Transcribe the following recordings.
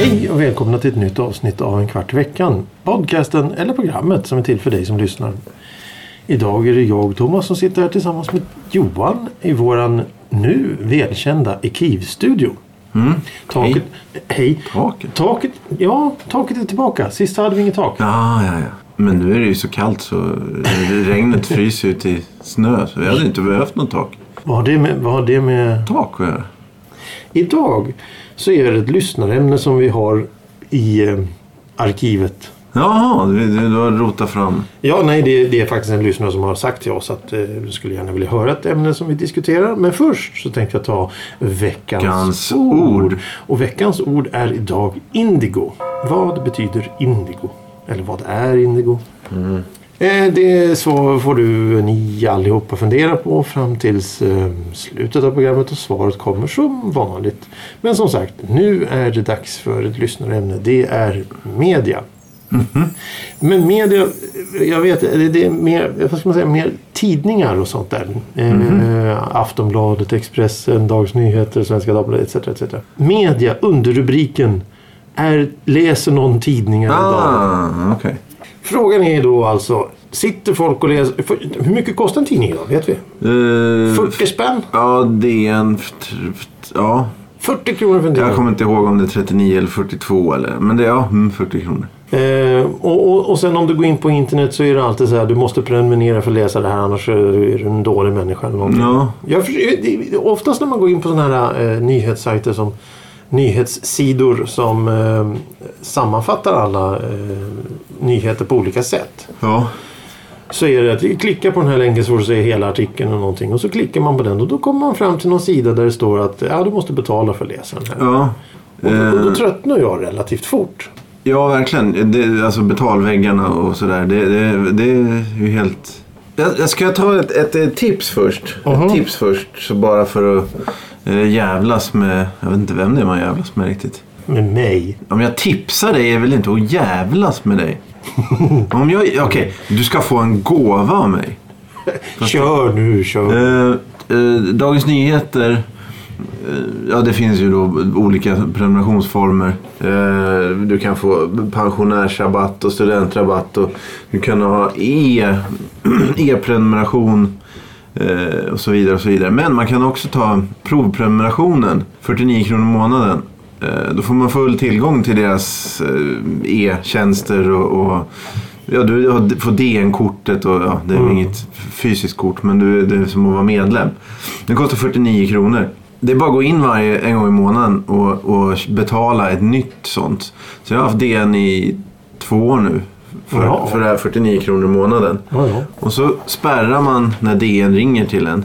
Hej och välkomna till ett nytt avsnitt av En kvart i veckan. Podcasten eller programmet som är till för dig som lyssnar. Idag är det jag Thomas som sitter här tillsammans med Johan i våran nu välkända Ekiv-studio. Mm. Taket, hej. Taket? Taket, ja, taket är tillbaka. Sist hade vi inget tak. Ja, ja, ja. Men nu är det ju så kallt så regnet fryser ju till snö. Så vi hade inte behövt något tak. Vad har det med, vad har det med... Tak att göra. Idag så är det ett lyssnarämne som vi har i eh, arkivet. Jaha, du, du, har rotat fram. Ja, nej, det, det är faktiskt en lyssnare som har sagt till oss att eh, du skulle gärna vilja höra ett ämne som vi diskuterar. Men först så tänkte jag ta veckans Veckans ord. ord. Och veckans ord är idag indigo. Vad betyder indigo? Eller vad är indigo? Eh, Det så får du ni allihopa fundera på fram tills eh, slutet av programmet och svaret kommer som vanligt. Men som sagt, nu är det dags för ett lyssnarämne. Det är media. Men media, jag vet, det är mer, vad ska man säga, mer tidningar och sånt där. Eh, Aftonbladet, Expressen, Dagens Nyheter, Svenska Dagbladet etc. etc. Media, underrubriken är läser någon tidningar idag? Ah, okej. Frågan är då alltså, sitter folk och läser, för, hur mycket kostar en tidning idag? Vet vi? Eh, 40 spänn? Ja, det är en... f- f- Ja, 40 kronor för en tidning. jag kommer inte ihåg om det är 39 eller 42 eller... Men det är ja, mm, 40 kronor. Eh, och, och, och sen om du går in på internet så är det alltid så här, du måste prenumerera för att läsa det här annars är du en dålig människa eller någonting. Ja, Jag, oftast när man går in på sådana här eh, nyhetssajter som nyhetssidor som eh, sammanfattar alla eh, nyheter på olika sätt. ja. Så är det att vi klickar på den här länken så får du se hela artikeln och någonting. Och så klickar man på den och då kommer man fram till någon sida där det står att ja, du måste betala för att läsa den här. Ja. Och, då, och då Eh, tröttnar jag relativt fort. Ja, verkligen. Det, alltså betalväggarna och sådär. Det, det, det är ju helt... Jag, jag ska ta ett, ett, ett tips först. Mhm. Ett tips först. Så bara för att eh, jävlas med... Jag vet inte vem det är man jävlas med riktigt. Med mig. Om jag tipsar dig är väl inte att jävlas med dig? Om jag... Okej, du ska få en gåva av mig. Kör nu, kör. Eh, eh, Dagens Nyheter. Ja, det finns ju då olika prenumerationsformer. Eh, du kan få pensionärsrabatt och studentrabatt. Och du kan ha e- e-prenumeration. eh, och så vidare och så vidare. Men man kan också ta provprenumerationen. 49 kronor i månaden. Eh, då får man full tillgång till deras e-tjänster och, och Ja, du får DN-kortet och ja, det är Mm. inget fysiskt kort men du, det är som att vara medlem. Den kostar 49 kronor. Det är bara att gå in varje en gång i månaden och, och betala ett nytt sånt. Så jag har haft DN i två år nu. För, Ja. för det här 49 kronor i månaden. Ja, ja. Och så spärrar man när DN ringer till en.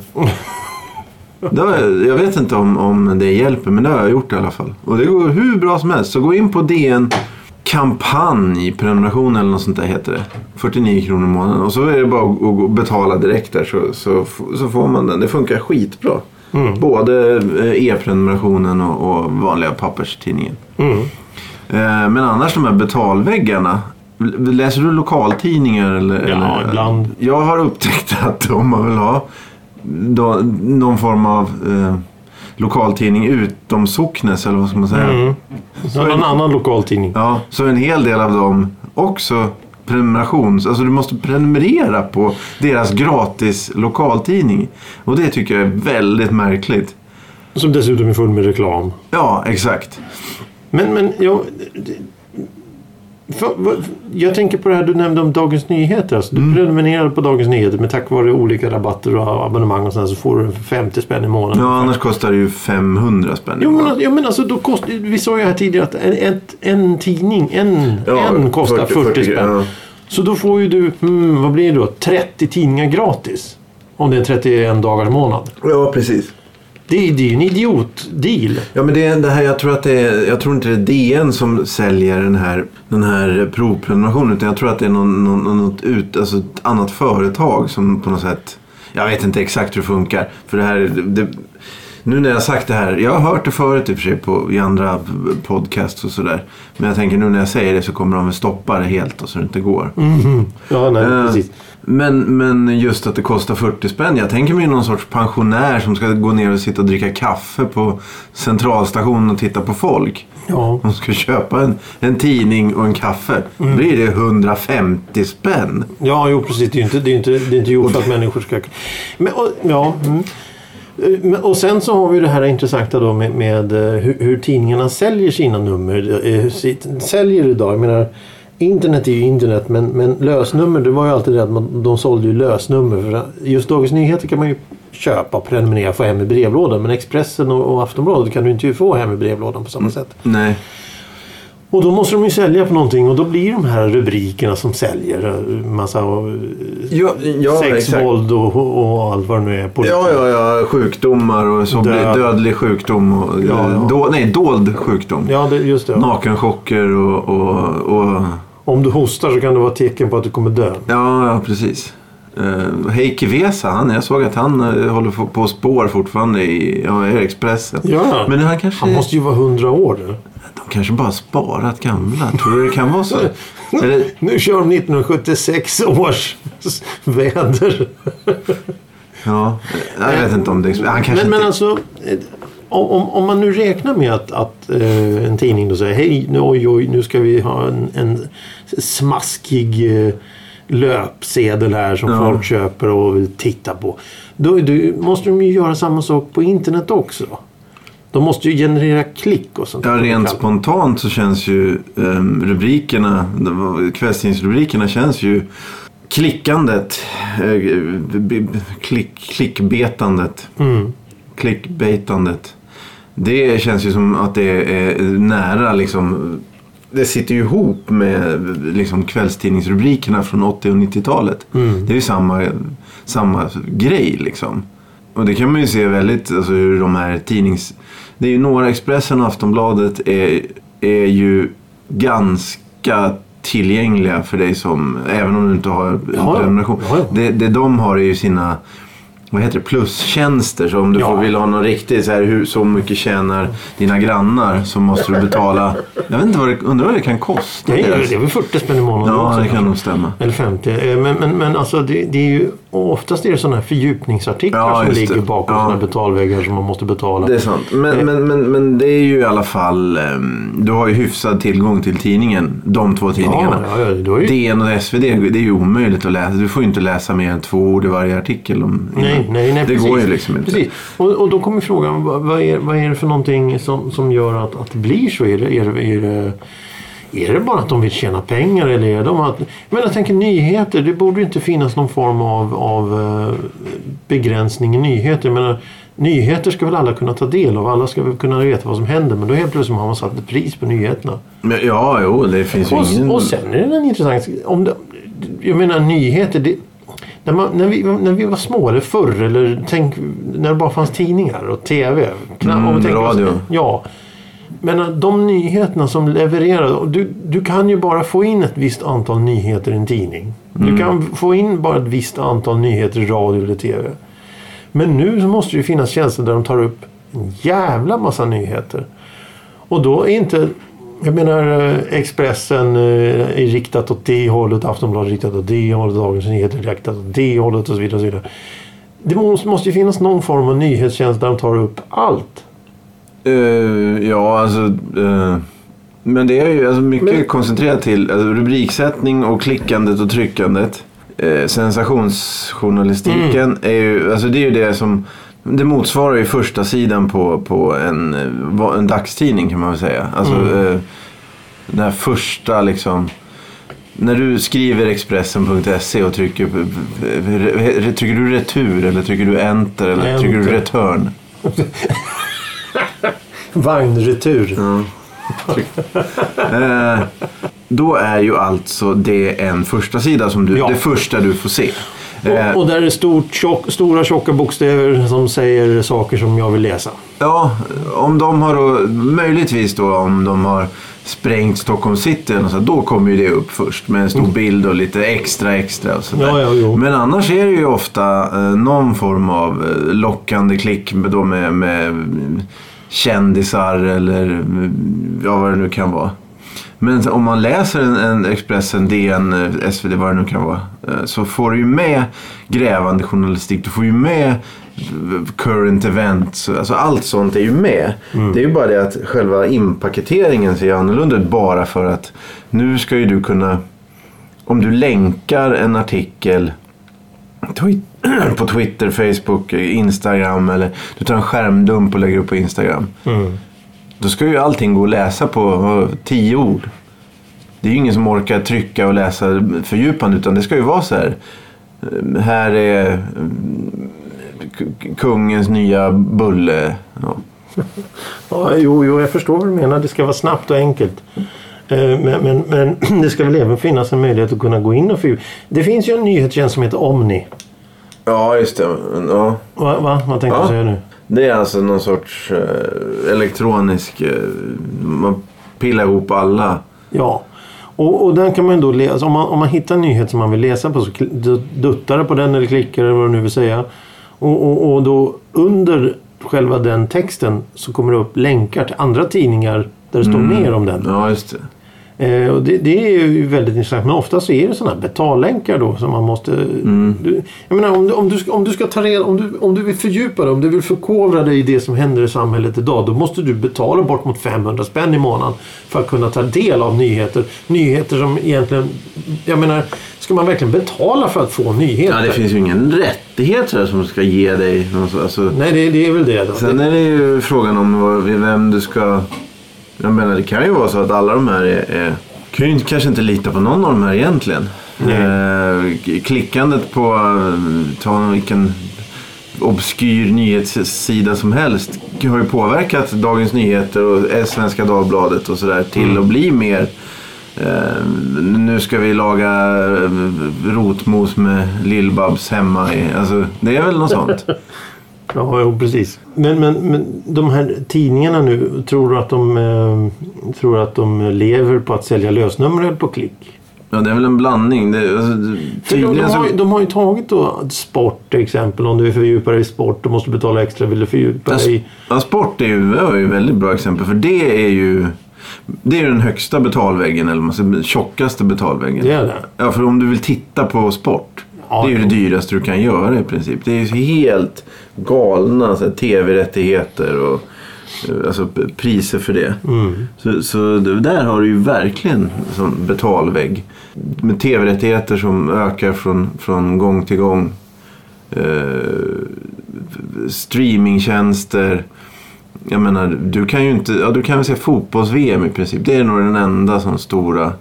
Har, jag vet inte om, om det hjälper men det har jag gjort i alla fall. Och det går hur bra som helst. Så gå in på DN kampanj prenumeration eller något sånt där heter det. 49 kronor i månaden. Och så är det bara att betala direkt där så, så, så får man den. Det funkar skitbra. Mm. Både eh, e-prenumerationen och, vanliga papperstidningen. Mm. Eh, Men annars de här betalväggarna. Läser du lokaltidningar? Eller, Ja, ibland. Jag har upptäckt att om man vill ha någon form av eh, lokaltidning utom socknes eller vad ska man säga. Mm. Så någon annan lokaltidning. Ja, så en hel del av dem också prenumerations... Alltså du måste prenumerera på deras gratis lokaltidning. Och det tycker jag är väldigt märkligt. Som dessutom är full med reklam. Ja, exakt. Men, men vad- jag tänker på det här du nämnde om Dagens Nyheter. Alltså, du Mm. prenumererar på Dagens Nyheter men tack vare olika rabatter och abonnemang och sådär så får du 50 spänn i månaden. Ja, annars kostar det ju 500 spänn. Jo men, ja, men alltså då kostar, vi sa ju här tidigare att en, ett, en tidning, en, Ja, en kostar 40, spänn. ja. Så då får ju du, hmm, vad blir det då? 30 tidningar gratis. Om det är 31 dagar i månad. Ja, precis. Det är det är ju en idiotdeal. Ja men det är det här, jag tror att det är, jag tror inte det är DN som säljer den här, den här provprenumerationen utan jag tror att det är någon, någon, något ut, alltså ett annat företag som på något sätt, jag vet inte exakt hur det funkar. För det här, det, nu när jag sagt det här, jag har hört det förut i och för sig på, i andra podcasts och sådär. Men jag tänker nu när jag säger det så kommer de väl stoppa det helt och så det inte går. Mhm. Ja, nej, Eh, precis. Men, men just att det kostar 40 spänn. Jag tänker mig någon sorts pensionär som ska gå ner och sitta och dricka kaffe på centralstationen och titta på folk. Ja. De ska köpa en, en tidning och en kaffe. Då blir det 150 spänn. Ja, jo precis. Det är ju inte, det är inte, det är inte gjort för att människor ska... Men, och, ja, mm. Eh, Och sen så har vi det här intressanta då med, med eh, hur, hur tidningarna säljer sina nummer. eh, Säljer idag. Jag menar, internet är ju internet men, men lösnummer det var ju alltid det att man, de sålde ju lösnummer. För just Dagens Nyheter kan man ju köpa, prenumerera, få hem i brevlådan. Men Expressen och, och Aftonbladet kan du inte få hem i brevlådan på samma sätt. Nej. Och då måste de ju sälja på någonting och då blir de här rubrikerna som säljer. eh, Massa eh, Ja, ja, sex, våld och, och allt vad det nu är. Politik. Ja, ja, ja. Sjukdomar och så blir Död. dödlig sjukdom. Och, Ja, ja. Då, nej, dold sjukdom. Ja, det, just det. Nakenchocker och, och, och... Om du hostar så kan det vara tecken på att du kommer dö. Ja, ja precis. Uh, Heikki Vesa, han, jag såg att han uh, håller på- på spår fortfarande i, ja, Expressen. Ja. Men han kanske, Han måste ju vara hundra år nu. De kanske bara sparat gamla. Tror du det kan vara så? Eller, Nu kör de 1976 års väder. ja, jag vet inte om det. Han kanske Men, men inte... alltså, eh, om, om- om man nu räknar med att, att eh, en tidning då säger hej, nu, oj, oj, nu ska vi ha en, en smaskig eh, löpsedel här som Ja. folk köper och vill titta på. Då, då måste de ju göra samma sak på internet också. De måste ju generera klick och sånt. Ja, rent spontant så känns ju um, rubrikerna, kvällstidningsrubrikerna känns ju klickandet, eh, klick, klickbetandet, Mm. klickbaitandet. Det känns ju som att det är nära liksom. Det sitter ju ihop med liksom kvällstidningsrubrikerna från 80 och 90-talet. Mm. Det är ju samma, samma grej liksom. Och det kan man ju se väldigt, alltså hur de här tidnings... Det är ju några, Expressen och Aftonbladet är, är ju ganska tillgängliga för dig som, även om du inte har en Ja, prenumeration. ja, ja. Det, det de har är ju sina vad heter det, plustjänster. Så om du Ja. får, vill ha någon riktigt så här, hur så mycket tjänar dina grannar så måste du betala. Jag vet inte vad det, undrar vad det kan kosta. Nej, deras- det är väl 40 spänn i månaden Ja, också, det kan nog stämma. Eller 50. Eh, Men, men, men alltså det, det är ju oftast är det sådana här fördjupningsartiklar Ja, som ligger bakom Ja. sådana här betalväggar som man måste betala. Det är sant. Men, Eh. men, men, men det är ju i alla fall, ehm, du har ju hyfsad tillgång till tidningen. De två tidningarna. Ja, ja, ju- DN och SvD, det är ju omöjligt att läsa. Du får ju inte läsa mer än två ord i varje artikel. Om, Nej, innan. nej, nej, det precis. går ju liksom inte. Precis. Och, och då kommer frågan, vad, är, vad är det för någonting som, som gör att, att det blir så? Är det, är, det, är, det, är det bara att de vill tjäna pengar eller är de att... Men jag tänker nyheter, det borde ju inte finnas någon form av, av eh, begränsning i nyheter. Jag menar, nyheter ska väl alla kunna ta del av, alla ska väl kunna veta vad som händer. Men då helt plötsligt har man satt ett pris på nyheterna. Men, ja, jo, det finns ju ingen... Och, och sen är det en intressant... Om det, jag menar nyheter. Det, när, man, när, vi, när vi var små, eller förr, eller tänk när det bara fanns tidningar och TV. Kna- Mm, oss- radio. Ja. Men äh, de nyheterna som levererar. Du, du kan ju bara få in ett visst antal nyheter i en tidning. Mm. Du kan få in bara ett visst antal nyheter i radio eller TV. Men nu så måste det ju finnas tjänster där de tar upp en jävla massa nyheter. Och då är inte... Jag menar eh, Expressen eh, är riktat åt det hållet, Aftonbladet är riktat åt det hållet, Dagens Nyheter är riktat åt det hållet och så vidare. Och så vidare. Det måste, ju finnas någon form av nyhetstjänst där de tar upp allt. Eh, ja, alltså... eh, men det är ju alltså mycket Men- koncentrerat till alltså, rubriksättning och klickandet och tryckandet. Eh, sensationsjournalistiken Mm. är ju, alltså det är ju det som... Det motsvarar ju första sidan på, på en, eh, en dagstidning kan man väl säga. Alltså Mm. eh, den här första liksom... När du skriver Expressen.se och trycker, re- trycker du retur eller trycker du enter eller Enter. trycker du return? Vagnretur. Eh, då är ju alltså det en första sida som du, Ja. det första du får se. Och, och där är det stort, tjock, stora tjocka bokstäver som säger saker som jag vill läsa. Ja, om de har då, möjligtvis då om de har sprängt Stockholm city något sånt, då kommer ju det upp först med en stor bild och lite extra extra och sådär. Mm. Ja, ja. Men annars är det ju ofta eh, någon form av eh, lockande klick med, då med, med mm, kändisar eller mm, ja, vad det nu kan vara. Men om man läser en, en Expressen, DN, eh, SvD, vad det nu kan vara. eh, Så får du ju med grävande journalistik. Du får ju med current events. Alltså allt sånt är ju med. Det är ju bara det att själva inpaketeringen ser annorlunda ut bara för att nu ska ju du kunna... Om du länkar en artikel på Twitter, Facebook, Instagram eller du tar en skärmdump och lägger upp på Instagram. Då ska ju allting gå att läsa på tio ord. Det är ju ingen som orkar trycka och läsa fördjupande utan det ska ju vara så här. eh, Här är k- kungens nya bulle. Ja. Ja, jo, jo, jag förstår vad du menar. Det ska vara snabbt och enkelt. Eh, Men, men, men det ska väl även finnas en möjlighet att kunna gå in och fördjupa. Det finns ju en nyhetstjänst som heter Omni. ja, just det. Ja. Va? va? Vad tänkte Ja. du säga nu? Det är alltså någon sorts eh, elektronisk... Eh, man pillar ihop alla. Ja. Och, och den kan man då läsa. Om man, om man hittar en nyhet som man vill läsa på så duttar det på den eller klickar eller vad du nu vill säga. Och, och, och då under själva den texten så kommer det upp länkar till andra tidningar där det står mer om den. Ja, just det. Eh, och det, det är ju väldigt intressant. Men ofta så är det sådana här betallänkar då som man måste... Du, jag menar om du, om, du ska, om du ska ta reda... Om du, om du vill fördjupa dig, om du vill förkovra dig i det som händer i samhället idag. Då måste du betala bort mot 500 spänn i månaden för att kunna ta del av nyheter. Nyheter som egentligen... Jag menar, ska man verkligen betala för att få nyheter? Ja, det finns ju ingen rättighet så här, som ska ge dig. Alltså, Nej, det, det är väl det då. sen är det ju frågan om vad- vem du ska... Jag menar, det kan ju vara så att alla de här är... är kan ju inte- kanske inte lita på någon av de här egentligen. Eh, klickandet på eh, ta vilken obskyr nyhetssida som helst har ju påverkat Dagens Nyheter och Svenska Dagbladet och sådär till att bli mer eh, nu ska vi laga eh, rotmos med Lill-Babs hemma. I, alltså, det är väl något sånt. Ja, jo, precis. Men, men, men de här tidningarna nu, tror du att de, eh, tror att de lever på att sälja lösnummer eller på klick? Ja, det är väl en blandning. Det, alltså, det- de, har, de har ju tagit då sport till exempel. Om du vill fördjupa dig i sport då måste du betala extra. Vill du fördjupa Ja, dig i... ja, sport är ju, ett väldigt bra exempel. För det är ju det är den högsta betalväggen, eller man säger, den tjockaste betalväggen. Det är det. Ja, för om du vill titta på sport. Ja, det är ju det dyraste du kan göra i princip. Det är ju helt galna tv-rättigheter och eh, alltså, priser för det. Mm. Så, så där har du ju verkligen sån betalvägg. Med tv-rättigheter som ökar från, från gång till gång. Eh, streamingtjänster. Jag menar, du kan ju inte... Ja, du kan väl se fotbolls-VM i princip. Det är nog den enda sån stora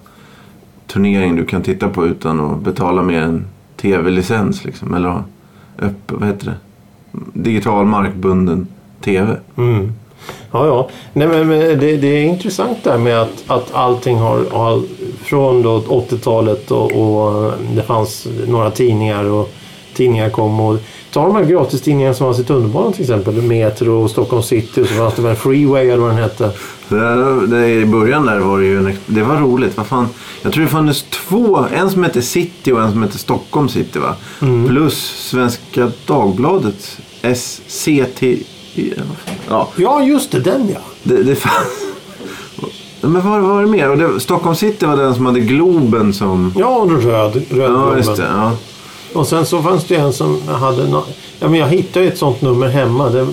turnering du kan titta på utan att betala mer än tv-licens. Liksom, eller upp, vad heter det? Digital markbunden tv. Mm. Ja, ja. Nej, men, men det, det är intressant där med att, att allting har, har från 80-talet och, och det fanns några tidningar och tidningar kom och ta de här gratistidningarna som fanns i tunnelbanan till exempel. Metro och Stockholm City och så fanns det väl Freeway eller vad den hette. Där, det, I början där var det ju en, det var roligt. Vad fan, jag tror det fanns två. En som hette City och en som hette Stockholm City va? Plus Svenska Dagbladet. SCT. Ja, Ja, just det, den ja. det, det fanns. Men vad var det mer? Och det, Stockholm City var den som hade Globen som... Ja, och röd, röd Ja, just Globen. det. Ja. Och sen så fanns det en som hade... No... Ja, men jag hittade ett sånt nummer hemma. Det,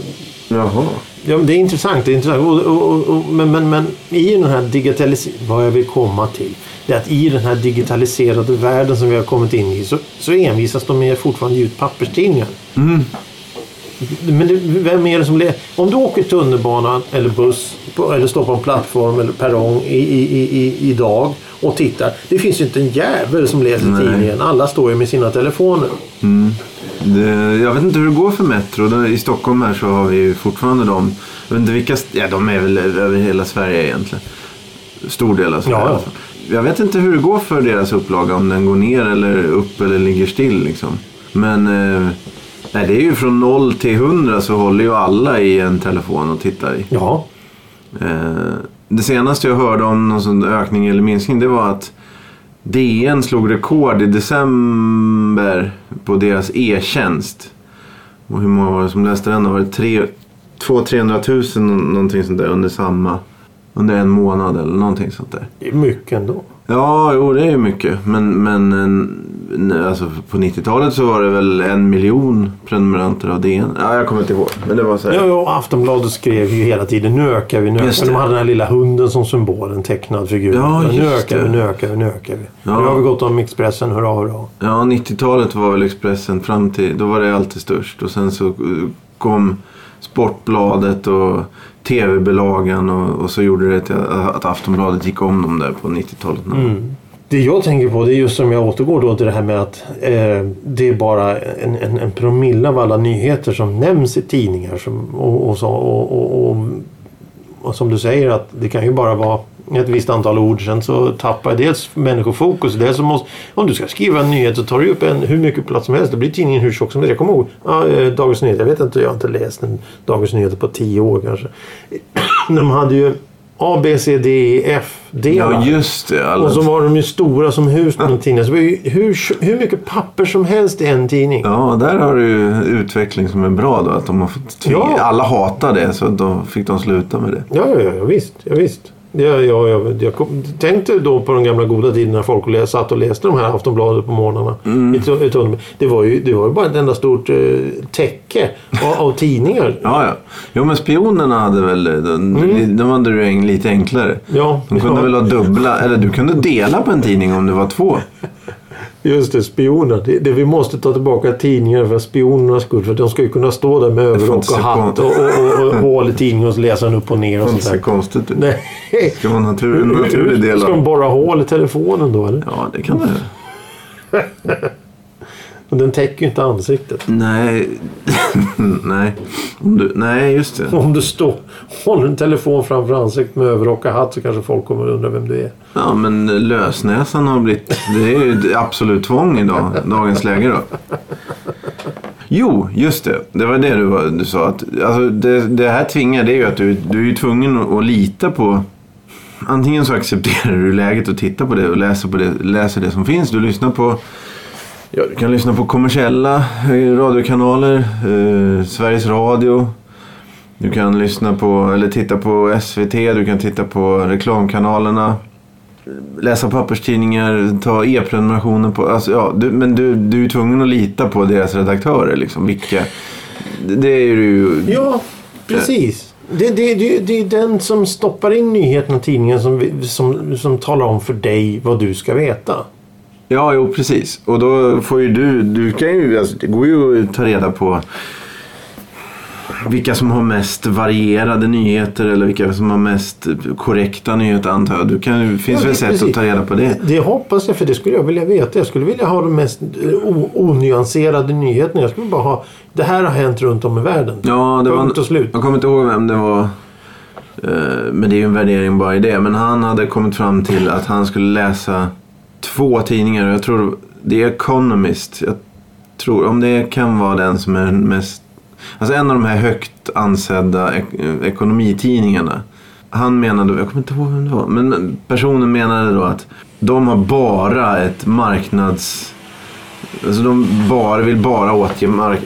Jaha. Ja, det är intressant. Det är intressant. Och, och, och, men, men, men i den här digitaliseringen, vad jag vill komma till, det är att i den här digitaliserade världen som vi har kommit in i så, så envisas de med fortfarande ge ut papperstidningar. Men det, vem är det som le- Om du åker tunnelbana eller buss på, eller står på en plattform eller perrong i, i, i, i, idag och tittar. Det finns ju inte en jävel som läser Nej. tidningen. Alla står ju med sina telefoner. Det, jag vet inte hur det går för Metro. I Stockholm här så har vi ju fortfarande dem. Jag vet inte vilka... Ja, de är väl över hela Sverige egentligen. Stor del av Sverige Ja, ja. fall. Jag vet inte hur det går för deras upplaga. Om den går ner eller upp eller ligger still liksom. Men eh, nej, det är ju från 0 till 100 så håller ju alla i en telefon och tittar i. Ja. Eh, det senaste jag hörde om någon sån ökning eller minskning det var att DN slog rekord i december på deras e-tjänst. Och hur många var det som läste den? Det var det tre- 200-300 000 någonting sånt där under samma... Under en månad eller någonting sånt där. Det är mycket ändå. Ja, jo det är ju mycket. Men, men en- alltså, på 90-talet så var det väl en miljon prenumeranter av DN. Ja, jag kommer inte ihåg. Men det var så här. Ja, ja, Aftonbladet skrev ju hela tiden nu ökar vi, nu ökar vi. De hade den här lilla hunden som symbol, en tecknad figur. Ja, nu ökar det. vi, nu ökar vi, nu ökar vi. Ja. Nu har vi gått om Expressen, hurra hurra. Ja, 90-talet var väl Expressen fram till... Då var det alltid störst. Och sen så eh, kom Sportbladet och TV-belagan och, och så gjorde det till att Aftonbladet gick om dem där på 90-talet. Mm. Det jag tänker på det är just som jag återgår då till det här med att eh, det är bara en, en, en promille av alla nyheter som nämns i tidningar. Som, och, och, så, och, och, och, och som du säger att det kan ju bara vara ett visst antal ord. Sen så tappar dels människofokus. Dels så måste, om du ska skriva en nyhet så tar du upp en, hur mycket plats som helst. Då blir tidningen hur tjock som helst. Jag kommer ihåg ja, eh, Dagens Nyheter. Jag vet inte, jag har inte läst en Dagens Nyheter på tio år kanske. De hade ju A, B, C, D, E, F delar. Ja, just det. Alla... Och så var de ju stora som hus på den tidningen. Så det var ju hur, hur mycket papper som helst i en tidning. Ja, där har du ju utveckling som är bra då. Att de har fått. Ja. Alla hatar det så då fick de sluta med det. Ja, ja, ja visst. Ja, visst. Ja, ja, jag, jag kom, tänkte då på de gamla goda tiderna när folk läs, satt och läste de här Aftonbladet på morgnarna. Mm. I, i det, var ju, det var ju bara ett enda stort eh, täcke av, av tidningar. Ja, ja. Jo, men spionerna hade väl... De, de hade det lite enklare. Ja, De kunde ja. väl ha dubbla... Eller du kunde dela på en tidning om det var två. Just det, spioner. Det, det, vi måste ta tillbaka tidningar för spionernas skull. För de ska ju kunna stå där med överrock inte och se hatt och, och, och, och hål i tidningen och läser den upp och ner och Det ser där. konstigt ut. Nej. ska en natur, en naturlig del Ska de av... borra hål i telefonen då eller? Ja, det kan det. Och den täcker ju inte ansiktet. Nej. nej. Om du... Nej, just det. Om du står håller en telefon framför ansiktet med överrock och hatt så kanske folk kommer att undra vem du är. Ja, men lösnäsan har blivit... Det är ju absolut tvång idag. Dagens läge då. Jo, just det. Det var det du, du sa. Att, alltså, det, det här tvingar det är ju att du, du är ju tvungen att, att lita på... Antingen så accepterar du läget och tittar på det och läser, på det, läser det som finns. Du lyssnar på... Ja, du kan lyssna på kommersiella eh, radiokanaler. Eh, Sveriges Radio. Du kan lyssna på, eller titta på SVT. Du kan titta på reklamkanalerna läsa papperstidningar, ta e-prenumerationer på... Alltså, ja, du, men du, du är tvungen att lita på deras redaktörer. Liksom, vilka, det, är ju... Ja, precis. Det, det, det, det är den som stoppar in nyheterna i tidningen som, som, som talar om för dig vad du ska veta. Ja, jo precis. Och då får ju du... Du kan ju... Alltså, det går ju att ta reda på vilka som har mest varierade nyheter eller vilka som har mest korrekta nyheter antar jag. Du kan, det finns Ja, väl sätt att ta reda på det. Det hoppas jag, för det skulle jag vilja veta. Jag skulle vilja ha de mest eh, onyanserade nyheterna. Jag skulle bara ha... Det här har hänt runt om i världen. Ja, det var, Punkt och slut. Jag kommer inte ihåg vem det var. Eh, Men det är ju en värdering bara i det. Men han hade kommit fram till att han skulle läsa två tidningar. Jag tror det är Economist. Jag tror, om det kan vara den som är mest... Alltså en av de här högt ansedda ek- ekonomitidningarna. Han menade, jag kommer inte ihåg vem det var, men personen menade då att de har bara ett marknads... Alltså de bara, vill bara återge, mark,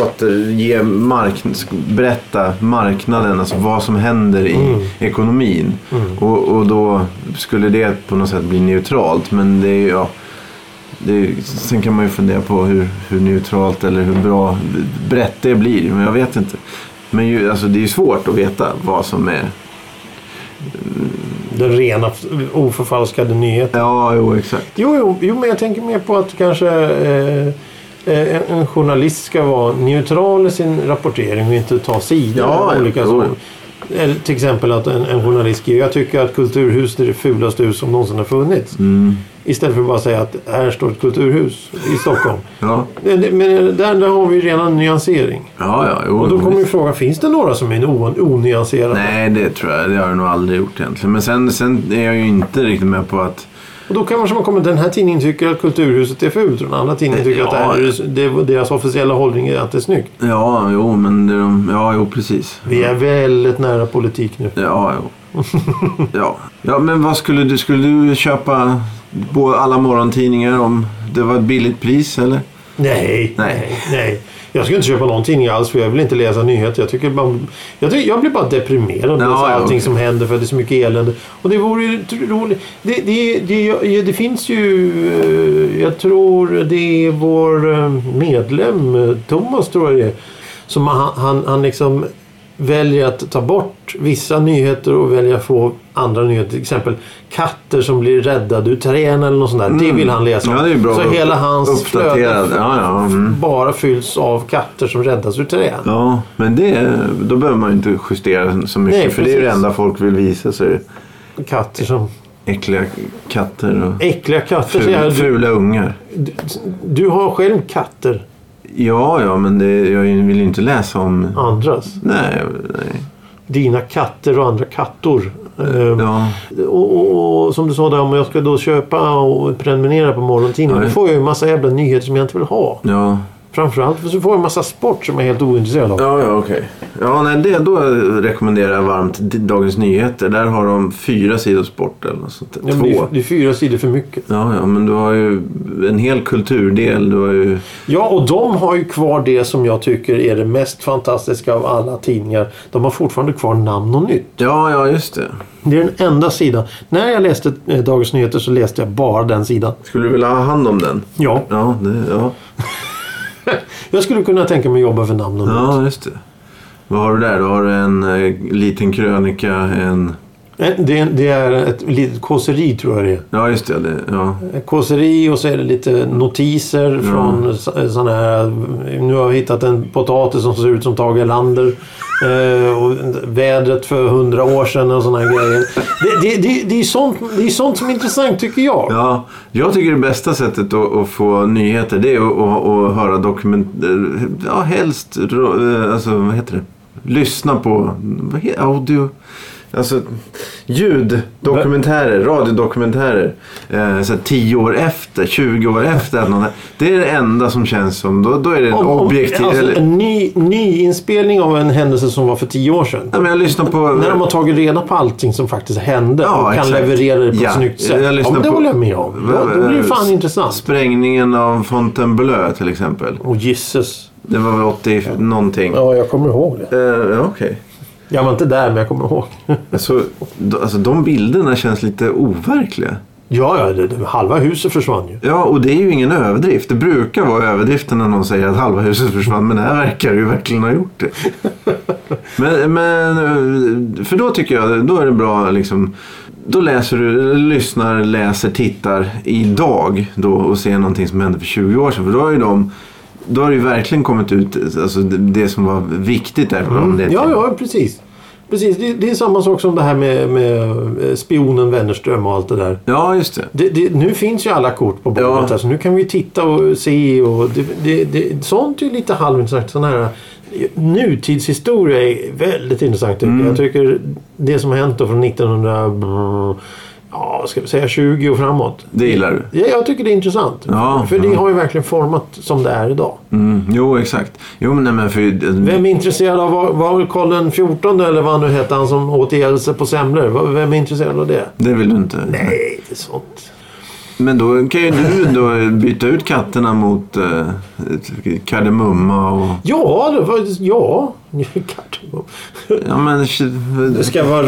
återge mark, berätta marknaden, alltså vad som händer i Mm. ekonomin. Och, och då skulle det på något sätt bli neutralt. Men det är ja, det är, sen kan man ju fundera på hur, hur neutralt eller hur bra brett det blir. Men jag vet inte. Men ju, alltså, det är ju svårt att veta vad som är... Den rena oförfalskade nyheten. Ja, jo exakt. Jo, jo, jo, men jag tänker mer på att kanske eh, eh, en, journalist ska vara neutral i sin rapportering och inte ta sidor. Ja, av olika saker. Eller till exempel att en, en journalist skriver jag tycker att kulturhuset är det fulaste hus som någonsin har funnits. Mm. Istället för att bara säga att här står ett kulturhus i Stockholm. Ja, Men, där, där har vi redan nyansering. ja, ja jo, Och då kommer ju frågan, finns det några som är onyanserade? Nej, det tror jag. Det har jag nog aldrig gjort egentligen. Men sen, sen är jag ju inte riktigt med på att Och då kanske man kommer den här tidningen tycker att Kulturhuset är fult och den andra tidningen tycker att det här är, det, deras officiella hållning är att det är snyggt. Ja, jo, men det, ja, jo, precis. Vi är väldigt nära politik nu. Ja, jo. Ja. ja, men vad skulle du, skulle du köpa alla morgontidningar om det var ett billigt pris eller? Nej, Nej. nej. Jag ska inte köpa någon tidning alls för jag vill inte läsa nyheter. Jag, tycker man, jag, tycker, jag blir bara deprimerad av Ja, ja, ja, allting okej. som händer för det är så mycket elände. Och det vore roligt. Det, det, det, det finns ju... eh, Jag tror det är vår eh, medlem, eh, Thomas tror jag det är. Som han, han, han liksom väljer att ta bort vissa nyheter och väljer att få andra nyheter. Till exempel katter som blir räddade ur trän eller något sånt där. Det vill han läsa om. Mm. Ja, det är bra. Så hela hans flöde. Ja, ja. Mm. bara fylls av katter som räddas ur trän. Ja, men det, då behöver man ju inte justera så mycket. Nej, för det är det enda folk vill visa sig. Katter som... Äckliga katter och Äckliga katter. Du, fula ungar. du, du har själv katter. Ja, ja, men det, jag vill ju inte läsa om... Andras. Nej, nej. Dina katter och andra kattor. Ehm, Ja, och, och, och som du sa där, om jag ska då köpa och prenumerera på morgontidningen. Ja. Då får jag ju en massa jävla nyheter som jag inte vill ha. ja. Framförallt så får jag en massa sport som jag är helt ointresserad av. Ja, ja, okej. Ja, nej, det, då rekommenderar jag varmt Dagens Nyheter. Där har de fyra sidor sport eller något sånt. Ja, det, Två. är, det är fyra sidor för mycket. Ja, ja, men du har ju en hel kulturdel. Du har ju... Ja, och de har ju kvar det som jag tycker är det mest fantastiska av alla tidningar. De har fortfarande kvar namn och nytt. Ja, ja, just det. Det är den enda sidan. När jag läste eh, Dagens Nyheter så läste jag bara den sidan. Skulle du vilja ha hand om den? Ja, Ja, det, ja. jag skulle kunna tänka mig jobba för namn och ja just det. Vad har du där? Du har en eh, liten krönika, en... Det, det är ett litet kåseri tror jag det är. Ja, just det. det ja. Kåseri och så är det lite notiser från sådana här... Nu har jag hittat en potatis som ser ut som Tage Erlander. Eh, och vädret för hundra år sedan och sådana grejer. Det, det, det, är sånt, det är sånt som är intressant tycker jag. Ja, jag tycker det bästa sättet att, att få nyheter det är att, att, att höra dokument... Ja, helst... eh, Alltså, vad heter det? Lyssna på... Audio... Alltså ljuddokumentärer, radiodokumentärer. Eh, så här 10 år efter, 20 år efter. Att någon, det är det enda som känns som... Då, då är det en objektiv... Alltså eller, en ny, ny inspelning av en händelse som var för tio år sedan. ja, men jag lyssnar på... När de har tagit reda på allting som faktiskt hände Ja, och kan exakt. leverera det på Ja, ett snyggt sätt. jag Ja, men det på- håller jag med om. Då, då blir det fan intressant. Sprängningen av Fontainebleau till exempel. Och gisses. Det var väl 80 någonting. Ja, jag kommer ihåg det. Eh, ja, Okej. Jag var inte där, men jag kommer ihåg. Alltså, alltså de bilderna känns lite overkliga. Ja, ja det, det, halva huset försvann ju. Ja, och det är ju ingen överdrift. Det brukar vara överdriften när någon säger att halva huset försvann. Men det här verkar ju verkligen ha gjort det. Men, men eh, för då tycker jag, då är det bra liksom. Då läser du, lyssnar, läser, tittar idag då och ser någonting som hände för 20 år sedan. För då har ju de då har det ju verkligen kommit ut alltså, det, som var viktigt där. Det Ja, ja, precis. Precis, det, det är samma sak som det här med, med eh, spionen Wennerström och allt det där. ja, just det. Det, det, nu finns ju alla kort på bordet. Ja. Alltså, nu kan vi titta och se. Och sånt är ju lite halvintressant. Sån här nutidshistoria är väldigt intressant. Mm. Jag tycker det som har hänt då från 1900... Ja, ska vi säga 20 och framåt. Det gillar du. Ja, jag tycker det är intressant. Ja, För det ja. har ju verkligen format som det är idag. Mm, jo, exakt. Jo, men, nej, men för... Vem är intresserad av, var, var Karl XIV eller vad han nu hette, han som åt ihjäl sig på semlor? Vem är intresserad av det? Det vill du inte? Nej, inte sånt. Men då kan ju du då byta ut katterna mot eh, kardemumma och... Ja, det var, ja. Kardemum. Ja, men... Det ska vara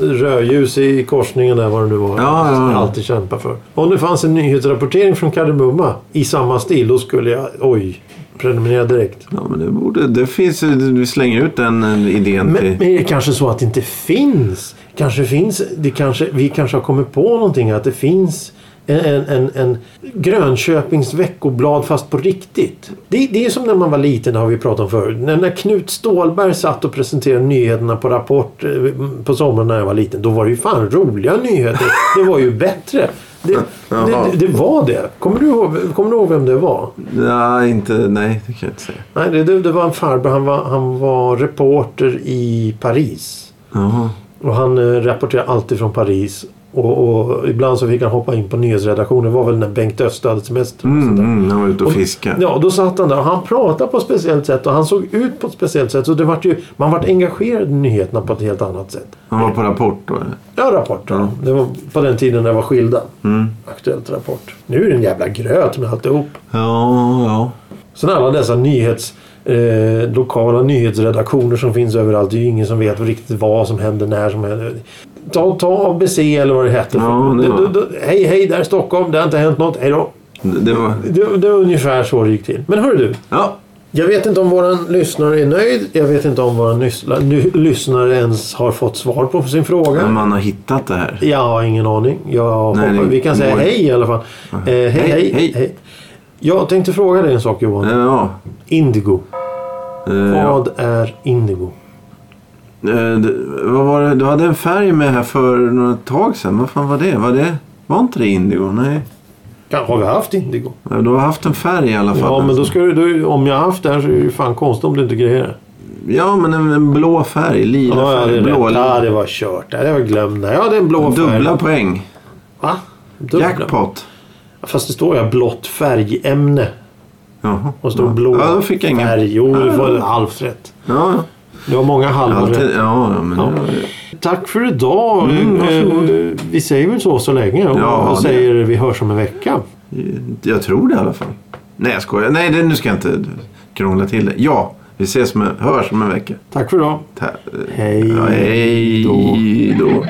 rödljus i korsningen där vad det nu var. Ja, ja, ja. alltid kämpa för. Om det fanns en nyhetsrapportering från Kardemumma i samma stil då skulle jag, oj, prenumerera direkt. Ja, men det borde... Det finns... Vi slänger ut den eh, idén Men, till... men är det kanske så att det inte finns? Kanske finns det kanske, vi kanske har kommit på någonting att det finns en, en, en, Grönköpings veckoblad fast på riktigt. Det, det är som när man var liten, har vi pratat om förut. När, när Knut Stålberg satt och presenterade nyheterna på Rapport eh, på sommaren när jag var liten. Då var det ju fan roliga nyheter. Det var ju bättre. Det, det, det, var det. Kommer du, ihåg, kommer du ihåg vem det var? Nej, inte... Nej, det kan jag inte säga. Nej, det, det, var en farbror. Han var, han var reporter i Paris. Jaha. Och han eh, rapporterar alltid från Paris. Och, och ibland så fick han hoppa in på nyhetsredaktionen. Det var väl när Bengt Öster hade semester. Mm, mm, han var ute och fiskade. Ja, då satt han där och han pratade på ett speciellt sätt och han såg ut på ett speciellt sätt. Så det vart ju, man vart engagerad i nyheterna på ett helt annat sätt. Han var på Rapport då eller? Ja, Rapport. Ja. Det var på den tiden när det var skilda. Mm. Aktuellt Rapport. Nu är det en jävla gröt med alltihop. Ja, ja. Sen alla dessa nyhets, eh, lokala nyhetsredaktioner som finns överallt. Det är ju ingen som vet riktigt vad som händer, när som händer. Ta, ta ABC eller vad det hette. Ja, det var- D- d- d- hej, hej, där är Stockholm. Det har inte hänt något. Hej då. Det, var... Det, det var ungefär så det gick till. Men hör du. Ja. Jag vet inte om våran lyssnare är nöjd. Jag vet inte om våran lyssnare ens har fått svar på sin fråga. Men man har hittat det här. Jag har ingen aning. Jag Nej, det vi kan säga hej i alla fall. Eh, hej, Hej, hej, hej. Jag tänkte fråga dig en sak Johan. Ja. Indigo. Eh. Vad är indigo? Eh, det, vad var det? Du hade en färg med här för något tag sedan. Vad fan var det? Var, det? var inte det indigo? Nej. Ja, har vi haft indigo? Ja, Du har haft en färg i alla fall. Ja, men då ska du, då, om jag har haft det här så är det ju fan konstigt om du inte grejer det. Ja, men en, en blå färg. Lila Ja, ja, det, färg. är Blå. rätt. ja, det var kört. Det var glömt. Ja, det är en blå färg. Dubbla poäng. Va? Dubbla? Jackpot. Fast det står ju blått färgämne. Jaha. Och står ja. blå Ja, då fick jag ingen. färg. Jo, du får halvt rätt. Ja. Det var många halvor ja, ja, men Ja. Tack för idag. Mm. Eh, vi säger väl så så länge och, Ja, och det- säger vi hörs om en vecka. Jag tror det i alla fall. Nej, jag skojar. Nej, det, nu ska jag inte krångla till det. Ja, vi ses med, hörs om en vecka. Tack för idag. Ta- Hej ja, hej då. då.